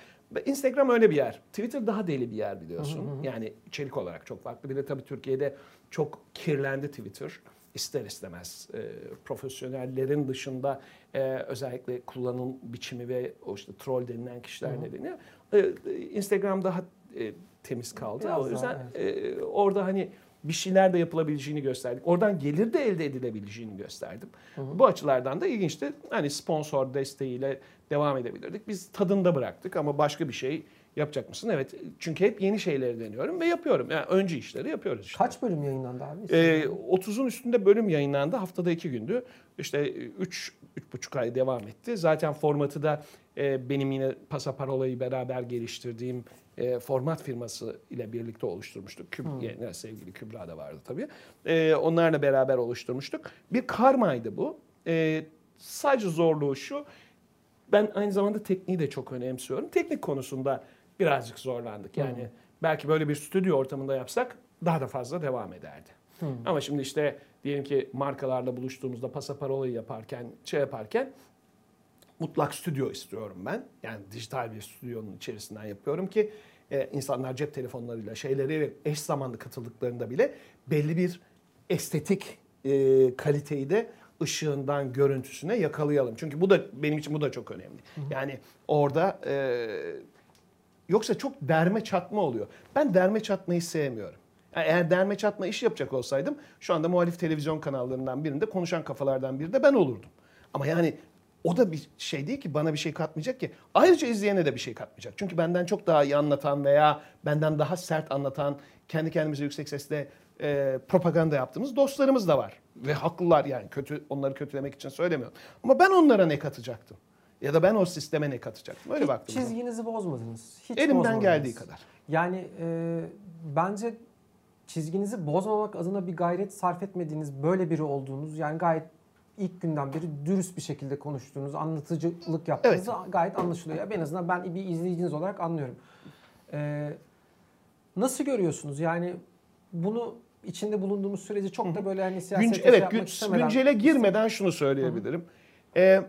A: Instagram öyle bir yer. Twitter daha deli bir yer biliyorsun. Yani içerik olarak çok farklı. Bir de tabii Türkiye'de çok kirlendi Twitter. İster istemez e, profesyonellerin dışında e, özellikle kullanım biçimi ve o işte troll denilen kişiler nedeniyle e, e, Instagram daha e, temiz kaldı.
B: Biraz
A: o
B: daha,
A: yüzden e, orada hani bir şeyler de yapılabileceğini gösterdik. Oradan gelir de elde edilebileceğini gösterdim. Bu açılardan da ilginçti. Hani sponsor desteğiyle devam edebilirdik. Biz tadında bıraktık ama başka bir şey yapacak mısın? Evet. Çünkü hep yeni şeyleri deniyorum ve yapıyorum. Yani önce işleri yapıyoruz işte.
B: Kaç bölüm yayınlandı abi?
A: Ee, 30'un üstünde bölüm yayınlandı. Haftada iki gündü. İşte 3 buçuk ay devam etti. Zaten formatı da e, benim yine Pasaparola'yı beraber geliştirdiğim e, format firması ile birlikte oluşturmuştuk. Küb, yani sevgili Kübra da vardı tabii. E, onlarla beraber oluşturmuştuk. Bir karmaydı bu. E, sadece zorluğu şu. Ben aynı zamanda tekniği de çok önemsiyorum. Teknik konusunda birazcık zorlandık. Yani belki böyle bir stüdyo ortamında yapsak daha da fazla devam ederdi. Ama şimdi işte diyelim ki markalarla buluştuğumuzda pasaparola'yı yaparken, şey yaparken mutlak stüdyo istiyorum ben. Yani dijital bir stüdyonun içerisinden yapıyorum ki e, insanlar cep telefonlarıyla şeyleri eş zamanlı katıldıklarında bile belli bir estetik e, kaliteyi de ışığından görüntüsüne yakalayalım. Çünkü bu da benim için bu da çok önemli. Yani orada e, yoksa çok derme çatma oluyor. Ben derme çatmayı sevmiyorum. Yani eğer derme çatma iş yapacak olsaydım şu anda muhalif televizyon kanallarından birinde konuşan kafalardan biri de ben olurdum. Ama yani o da bir şey değil ki bana bir şey katmayacak ki. Ayrıca izleyene de bir şey katmayacak. Çünkü benden çok daha iyi anlatan veya benden daha sert anlatan, kendi kendimize yüksek sesle e, propaganda yaptığımız dostlarımız da var. Ve haklılar yani kötü onları kötülemek için söylemiyorum. Ama ben onlara ne katacaktım? Ya da ben o sisteme ne katacaktım? Öyle baktım.
B: çizginizi bozmadınız. Hiç
A: Elimden
B: bozmadınız.
A: geldiği kadar.
B: Yani e, bence çizginizi bozmamak adına bir gayret sarf etmediğiniz böyle biri olduğunuz yani gayet ilk günden beri dürüst bir şekilde konuştuğunuz, anlatıcılık yaptığınız gayet anlaşılıyor. Ya En azından ben bir izleyiciniz olarak anlıyorum. E, nasıl görüyorsunuz? Yani bunu içinde bulunduğumuz süreci çok da böyle hani siyaset şey
A: evet,
B: yapmak
A: gün,
B: istemeden-
A: güncele girmeden şunu söyleyebilirim. Ee,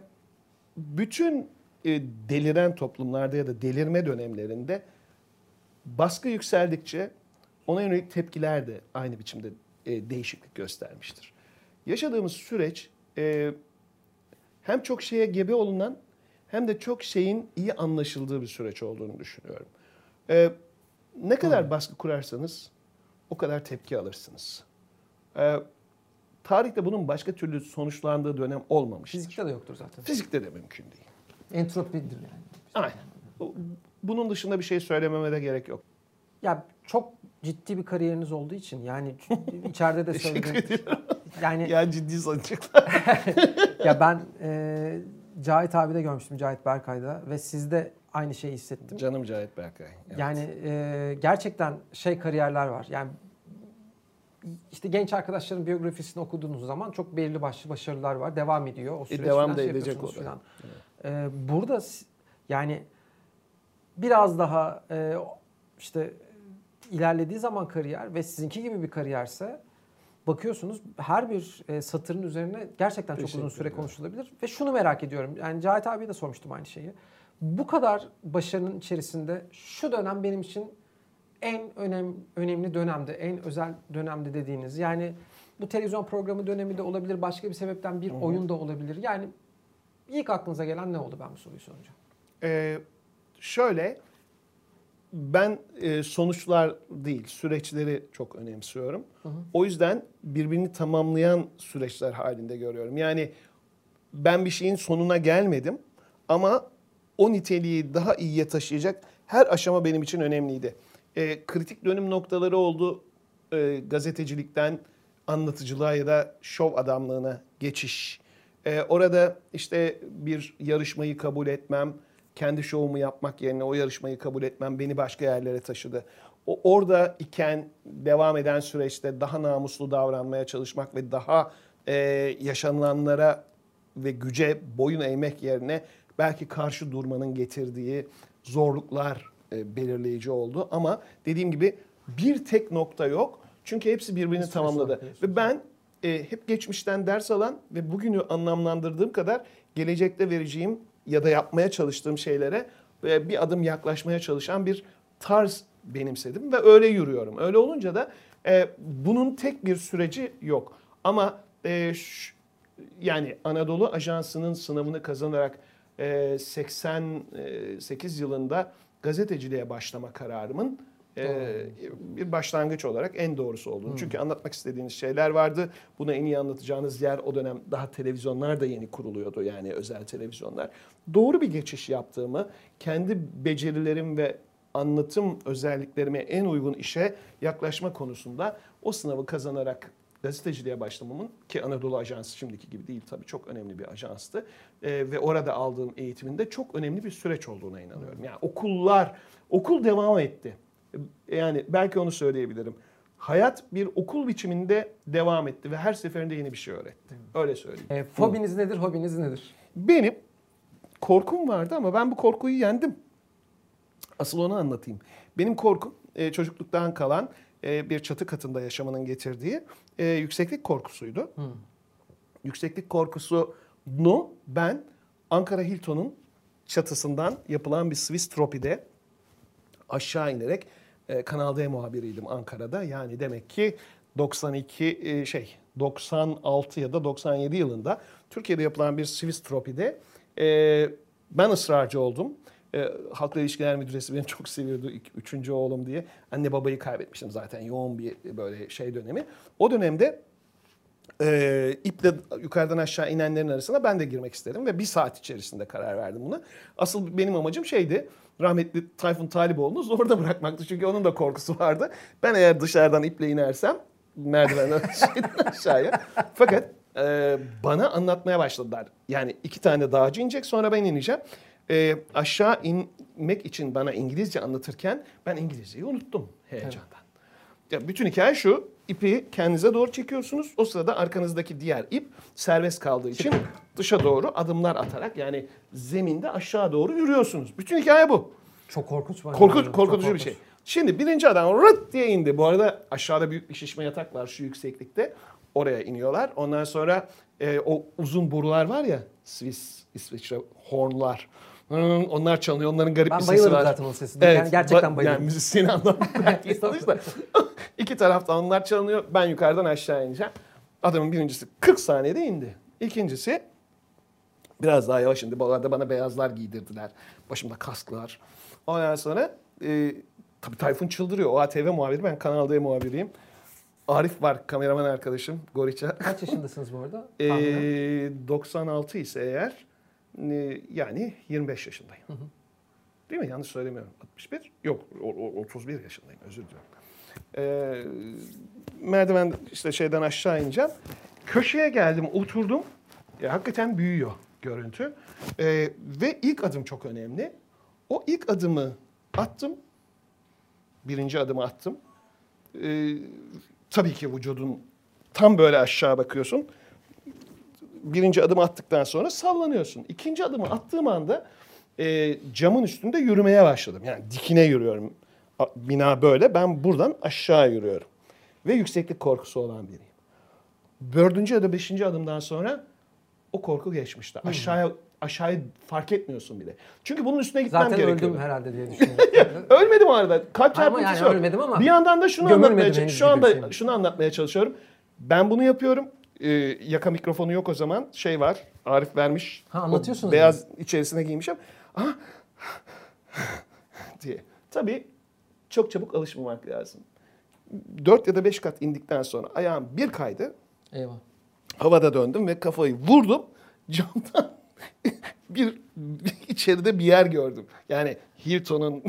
A: bütün e, deliren toplumlarda ya da delirme dönemlerinde baskı yükseldikçe ona yönelik tepkiler de aynı biçimde e, değişiklik göstermiştir. Yaşadığımız süreç e, hem çok şeye gebe olunan hem de çok şeyin iyi anlaşıldığı bir süreç olduğunu düşünüyorum. E, ne kadar baskı kurarsanız o kadar tepki alırsınız. E, tarihte bunun başka türlü sonuçlandığı dönem olmamıştır.
B: Fizikte de yoktur zaten.
A: Fizikte de mümkün değil.
B: Entropidir yani.
A: Aynen. Bu- Bunun dışında bir şey söylememe de gerek yok.
B: Ya çok ciddi bir kariyeriniz olduğu için yani içeride de söyledim. Yani
A: Ya ciddi sanacaklar.
B: ya ben e, Cahit abi de görmüştüm Cahit Berkay'da ve sizde aynı şeyi hissettim.
A: Canım Cahit Berkay. Evet.
B: Yani e, gerçekten şey kariyerler var. Yani işte genç arkadaşların biyografisini okuduğunuz zaman çok belirli başlı başarılar var. Devam ediyor. O süreç
A: E, devam da
B: şey
A: edecek o da.
B: falan. E, burada yani biraz daha e, işte ilerlediği zaman kariyer ve sizinki gibi bir kariyerse bakıyorsunuz her bir e, satırın üzerine gerçekten çok uzun süre
A: ederim.
B: konuşulabilir. Ve şunu merak ediyorum. Yani Cahit abiye de sormuştum aynı şeyi. Bu kadar başarının içerisinde şu dönem benim için en önem, önemli dönemde, en özel dönemde dediğiniz. Yani bu televizyon programı dönemi de olabilir, başka bir sebepten bir oyun da olabilir. Yani ilk aklınıza gelen ne oldu ben bu soruyu sorunca?
A: Ee, şöyle, ben e, sonuçlar değil, süreçleri çok önemsiyorum. O yüzden birbirini tamamlayan süreçler halinde görüyorum. Yani ben bir şeyin sonuna gelmedim ama o niteliği daha iyiye taşıyacak her aşama benim için önemliydi. Ee, kritik dönüm noktaları oldu. Ee, gazetecilikten anlatıcılığa ya da şov adamlığına geçiş. Ee, orada işte bir yarışmayı kabul etmem, kendi şovumu yapmak yerine o yarışmayı kabul etmem beni başka yerlere taşıdı. O, orada iken devam eden süreçte daha namuslu davranmaya çalışmak ve daha e, yaşanılanlara ve güce boyun eğmek yerine belki karşı durmanın getirdiği zorluklar e, belirleyici oldu. Ama dediğim gibi bir tek nokta yok. Çünkü hepsi birbirini
B: süre
A: tamamladı. Ve ben e, hep geçmişten ders alan ve bugünü anlamlandırdığım kadar gelecekte vereceğim ya da yapmaya çalıştığım şeylere e, bir adım yaklaşmaya çalışan bir tarz benimsedim ve öyle yürüyorum. Öyle olunca da e, bunun tek bir süreci yok. Ama e, ş- yani Anadolu Ajansı'nın sınavını kazanarak e, 88 yılında gazeteciliğe başlama kararımın e, bir başlangıç olarak en doğrusu olduğunu. Çünkü anlatmak istediğiniz şeyler vardı. Bunu en iyi anlatacağınız yer o dönem daha televizyonlar da yeni kuruluyordu yani özel televizyonlar. Doğru bir geçiş yaptığımı, kendi becerilerim ve anlatım özelliklerime en uygun işe yaklaşma konusunda o sınavı kazanarak gazeteciliğe başlamamın ki Anadolu Ajansı şimdiki gibi değil tabii çok önemli bir ajanstı Ee, ve orada aldığım eğitimin de çok önemli bir süreç olduğuna inanıyorum. Yani okullar, okul devam etti. Ee, Yani belki onu söyleyebilirim. Hayat bir okul biçiminde devam etti ve her seferinde yeni bir şey öğretti. Öyle söyleyeyim.
B: E, fobiniz nedir, hobiniz nedir?
A: Benim korkum vardı ama ben bu korkuyu yendim. Asıl onu anlatayım. Benim korkum e, çocukluktan kalan e, bir çatı katında yaşamanın getirdiği e, yükseklik korkusuydu. Yükseklik korkusunu ben Ankara Hilton'un çatısından yapılan bir Swiss Tropi'de aşağı inerek e, Kanal D muhabiriydim Ankara'da. Yani demek ki 92 e, şey 96 ya da 97 yılında Türkiye'de yapılan bir Swiss Tropi'de e, ben ısrarcı oldum. E, Halkla İlişkiler Müdüresi beni çok seviyordu. İlk, üçüncü oğlum diye. Anne babayı kaybetmiştim zaten. Yoğun bir böyle şey dönemi. O dönemde e, iple yukarıdan aşağı inenlerin arasına ben de girmek istedim ve bir saat içerisinde karar verdim buna. Asıl benim amacım şeydi, rahmetli Tayfun Taliboğlu'nu zorda bırakmaktı. Çünkü onun da korkusu vardı. Ben eğer dışarıdan iple inersem merdivenden aşağıya. Fakat e, bana anlatmaya başladılar. Yani iki tane dağcı inecek sonra ben ineceğim. E, aşağı inmek için bana İngilizce anlatırken ben İngilizceyi unuttum heyecandan. Ya bütün hikaye şu. ipi kendinize doğru çekiyorsunuz. O sırada arkanızdaki diğer ip serbest kaldığı için dışa doğru adımlar atarak yani zeminde aşağı doğru yürüyorsunuz. Bütün hikaye bu.
B: Çok korkunç. bence.
A: Korkunç,
B: Çok
A: korkutucu bir
B: korkunç.
A: şey. Şimdi birinci adam rıt diye indi. Bu arada aşağıda büyük bir şişme yatak var şu yükseklikte. Oraya iniyorlar. Ondan sonra e, o uzun borular var ya Swiss, İsviçre hornlar. Hmm, onlar çalıyor. Onların garip
B: Ben
A: bir sesi
B: bayılırım
A: var.
B: zaten o sesi. Yani gerçekten
A: ba-
B: bayılırım.
A: Yani müzisyeni anlatmak değil sonuçta. İki taraftan onlar çalınıyor. Ben yukarıdan aşağı ineceğim. Adamın birincisi 40 saniyede indi. İkincisi biraz daha yavaş indi. Bu arada bana beyazlar giydirdiler. Başımda kasklar. Ondan sonra e, tabii Tayfun çıldırıyor. O ATV muhabiri ben Kanal D muhabiriyim. Arif var kameraman arkadaşım Goriç'a.
B: Kaç yaşındasınız bu arada?
A: Ee,
B: Tahminen.
A: 96 ise eğer e, yani 25 yaşındayım. Değil mi? Yanlış söylemiyorum. 61? Yok o- o- 31 yaşındayım özür diliyorum. Ee, merdiven işte şeyden aşağı ineceğim. Köşeye geldim oturdum. Ya, hakikaten büyüyor görüntü. Ee, ve ilk adım çok önemli. O ilk adımı attım. Birinci adımı attım. Ee, tabii ki vücudun tam böyle aşağı bakıyorsun birinci adımı attıktan sonra sallanıyorsun. İkinci adımı attığım anda e, camın üstünde yürümeye başladım. Yani dikine yürüyorum. Bina böyle. Ben buradan aşağı yürüyorum. Ve yükseklik korkusu olan biriyim. Dördüncü ya da beşinci adımdan sonra o korku geçmişti. Aşağıya aşağıyı fark etmiyorsun bile. Çünkü bunun üstüne gitmem
B: Zaten
A: gerekiyor.
B: öldüm herhalde diye düşünüyorum.
A: Ölmedim o arada. Kalp çarpıntısı
B: yani
A: yok.
B: ölmedim ama
A: Bir yandan da şunu anlatmaya, şu anda
B: şey.
A: şunu anlatmaya çalışıyorum. Ben bunu yapıyorum. Ee, yaka mikrofonu yok o zaman. Şey var. Arif vermiş.
B: Ha, anlatıyorsunuz
A: Beyaz içerisine giymişim. Aha, diye. Tabii çok çabuk alışmamak lazım. Dört ya da beş kat indikten sonra ayağım bir kaydı.
B: Eyvah.
A: Havada döndüm ve kafayı vurdum. Camdan bir, bir içeride bir yer gördüm. Yani Hilton'un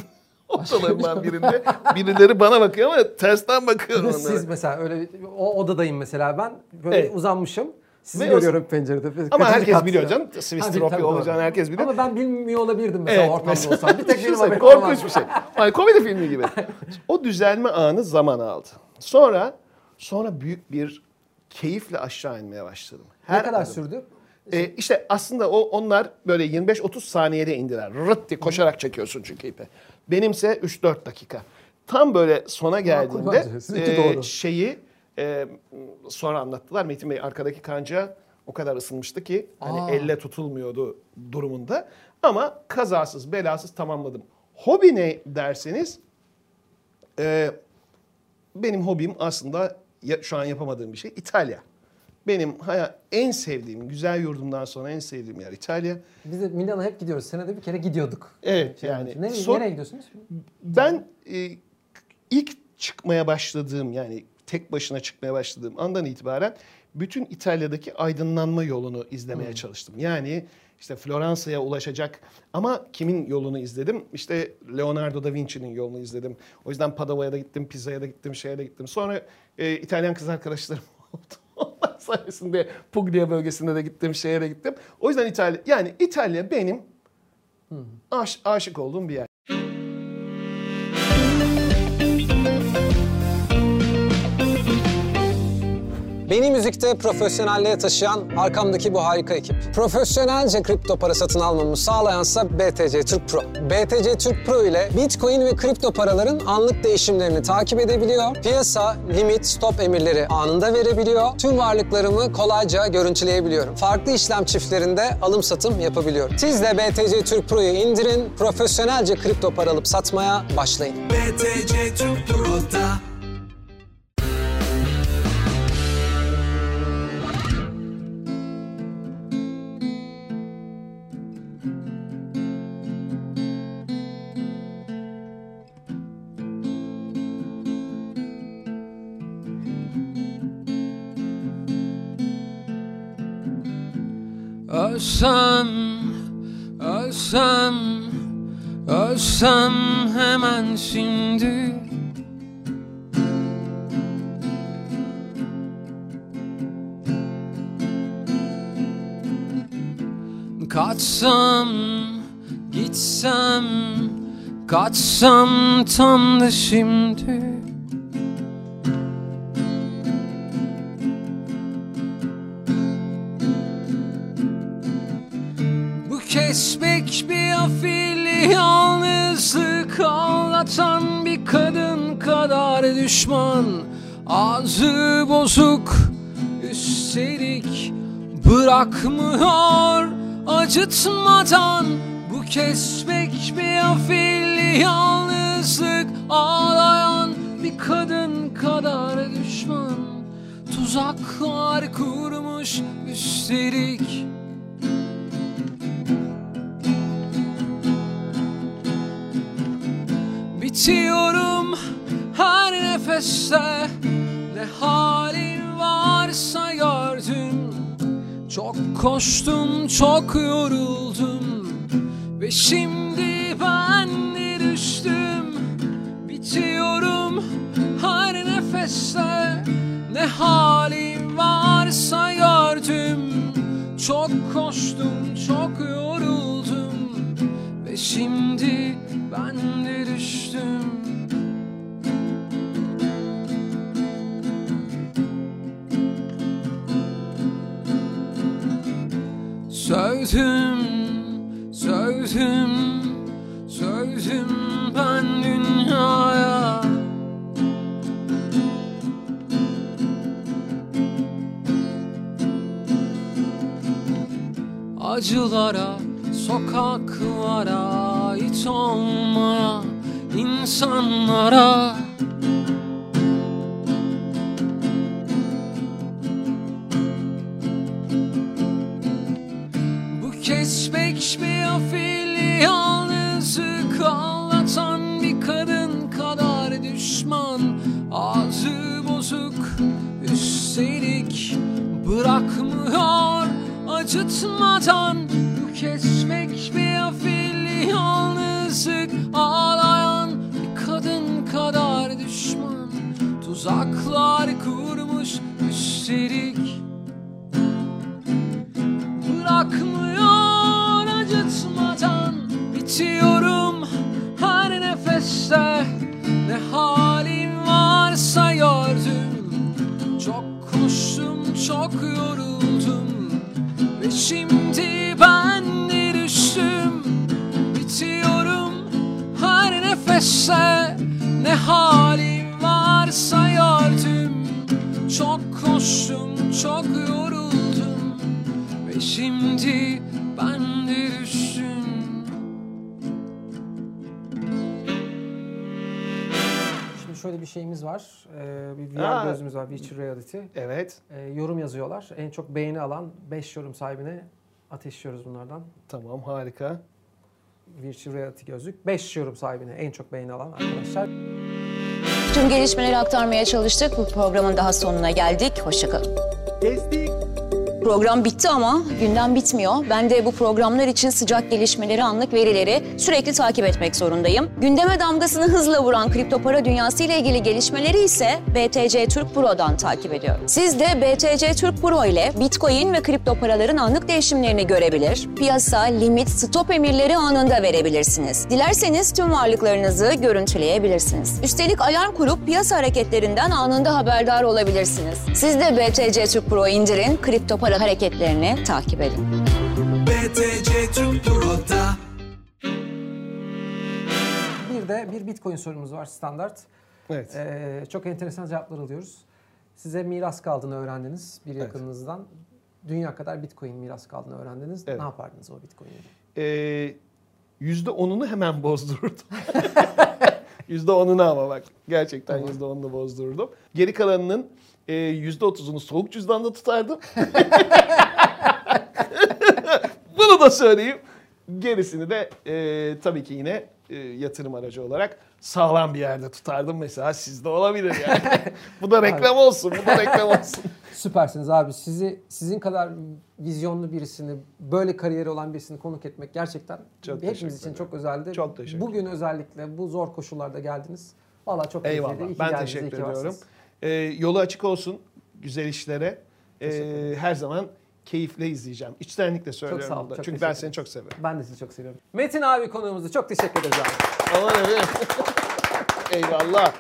A: odalarından birinde birileri bana bakıyor ama tersten bakıyorum.
B: Siz mesela öyle o odadayım mesela ben böyle
A: Evet.
B: uzanmışım. Sizi
A: Ve o-
B: görüyorum pencerede.
A: Ama
B: Kaçıncı
A: herkes biliyor canım. Swiss
B: doğru.
A: olacağını herkes biliyor.
B: Ama ben bilmiyor olabilirdim mesela
A: Evet,
B: ortamda
A: mesela-
B: olsam. Bir tek benim haberim
A: Korkunç bir şey. Hani komedi filmi gibi. O düzelme anı zaman aldı. Sonra sonra büyük bir keyifle aşağı inmeye başladım.
B: Ne kadar
A: adım-
B: sürdü?
A: E, işte aslında o onlar böyle 25-30 saniyede indiler. Rıt diye koşarak çekiyorsun çünkü ipi. Benimse 3-4 dakika. Tam böyle sona
B: sizinki
A: e, şeyi e, sonra anlattılar. Metin Bey arkadaki kanca o kadar ısınmıştı ki hani
B: Aa.
A: elle tutulmuyordu durumunda. Ama kazasız belasız tamamladım. Hobi ne derseniz e, benim hobim aslında ya- şu an yapamadığım bir şey İtalya. Benim haya, en sevdiğim, güzel yurdumdan sonra en sevdiğim yer İtalya.
B: Biz de Milano'ya hep gidiyoruz. Senede bir kere gidiyorduk.
A: Evet
B: Şey
A: yani.
B: Nereye,
A: son-
B: nereye gidiyorsunuz?
A: ben e, ilk çıkmaya başladığım yani tek başına çıkmaya başladığım andan itibaren bütün İtalya'daki aydınlanma yolunu izlemeye çalıştım. Yani işte Floransa'ya ulaşacak ama kimin yolunu izledim? İşte Leonardo da Vinci'nin yolunu izledim. O yüzden Padova'ya da gittim, Pisa'ya da gittim, şeye de gittim. Sonra e, İtalyan kız arkadaşlarım oldu. Sayesinde Puglia bölgesinde de gittim, şeye de gittim. O yüzden İtalya, yani İtalya benim aş- aşık olduğum bir yer.
C: Beni müzikte profesyonelliğe taşıyan arkamdaki bu harika ekip. Profesyonelce kripto para satın almamı sağlayansa BTC Türk Pro. BTC Türk Pro ile Bitcoin ve kripto paraların anlık değişimlerini takip edebiliyor. Piyasa, limit, stop emirleri anında verebiliyor. Tüm varlıklarımı kolayca görüntüleyebiliyorum. Farklı işlem çiftlerinde alım satım yapabiliyorum. Siz de BTC Türk Pro'yu indirin, profesyonelce kripto para alıp satmaya başlayın.
D: BTC Türk Pro'da
E: Ölsem, ölsem, ölsem hemen şimdi. Kaçsam, gitsem, kaçsam tam da şimdi kesmek afili yalnızlık ağlatan bir kadın kadar düşman. Ağzı bozuk üstelik Bırakmıyor. Acıtmadan Bu kez pek bir afilli yalnızlık Ağlayan bir kadın kadar düşman. Tuzaklar kurmuş üstelik Bitiyorum her nefeste. Ne halin varsa gördüm. Çok koştum çok yoruldum. Ve şimdi ben de düştüm. Bitiyorum her nefeste. Ne halin varsa gördüm. Çok koştum çok yoruldum şimdi ben de düştüm. Sövdüm, sövdüm, sövdüm ben dünyaya. Acılara, sokaklara ait olmaya insanlara. Bu kez pek bir afili yalnızlık ağlatan bir kadın kadar düşman. Ağzı bozuk üstelik bırakmıyor acıtmadan. Bu kez Tuzaklar kurmuş üstelik
B: şöyle bir şeyimiz var. Ee, bir VR
A: Aa.
B: gözümüz var. Virtual Reality.
A: Evet.
B: Ee, yorum yazıyorlar. En çok beğeni alan 5 yorum sahibine ateşliyoruz bunlardan.
A: Tamam harika.
B: Virtual Reality gözlük. 5 yorum sahibine en çok beğeni alan arkadaşlar.
F: Tüm gelişmeleri aktarmaya çalıştık. Bu programın daha sonuna geldik. Hoşçakalın. Program bitti ama gündem bitmiyor. Ben de bu programlar için sıcak gelişmeleri, anlık verileri sürekli takip etmek zorundayım. Gündeme damgasını hızla vuran kripto para dünyası ile ilgili gelişmeleri ise BTC Türk Pro'dan takip ediyorum. Siz de BTC Türk Pro ile Bitcoin ve kripto paraların anlık değişimlerini görebilir, piyasa, limit, stop emirleri anında verebilirsiniz. Dilerseniz tüm varlıklarınızı görüntüleyebilirsiniz. Üstelik alarm kurup piyasa hareketlerinden anında haberdar olabilirsiniz. Siz de BTC Türk Pro indirin, kripto para hareketlerini takip edin.
D: BTC Türk Pro'da
B: Bir de bir Bitcoin sorumuz var standart.
A: Evet.
B: Ee, çok enteresan cevaplar alıyoruz. Size miras kaldığını öğrendiniz bir yakınınızdan. Dünya kadar Bitcoin miras kaldığını öğrendiniz.
A: Evet.
B: Ne yapardınız o Bitcoin'i?
A: Ee, yüzde onunu hemen bozdururdum. Yüzde onunu ama bak. Gerçekten yüzde onunu bozdururdum. Geri kalanının e, yüzde otuzunu soğuk cüzdanda tutardım. Bunu da söyleyeyim. Gerisini de e, tabii ki yine e, yatırım aracı olarak sağlam bir yerde tutardım. Mesela sizde olabilir yani. bu da reklam olsun. Bu da reklam olsun.
B: Süpersiniz abi. Sizi sizin kadar vizyonlu birisini, böyle kariyeri olan birisini konuk etmek gerçekten
A: Çok
B: hepimiz için çok özeldi.
A: Çok teşekkür
B: Bugün özellikle bu zor koşullarda geldiniz. Vallahi çok
A: Eyvallah. Ben teşekkür ediyorum.
B: varsınız.
A: Ee, yolu açık olsun güzel işlere.
B: Ederim.
A: her zaman keyifle izleyeceğim. İçtenlikle söylüyorum
B: sağ ol,
A: bunu da.
B: çok
A: Çünkü ben seni çok severim.
B: Ben de sizi çok seviyorum. Metin abi konuğumuzdu. Çok teşekkür ederiz abi.
A: Aman efendim. Eyvallah.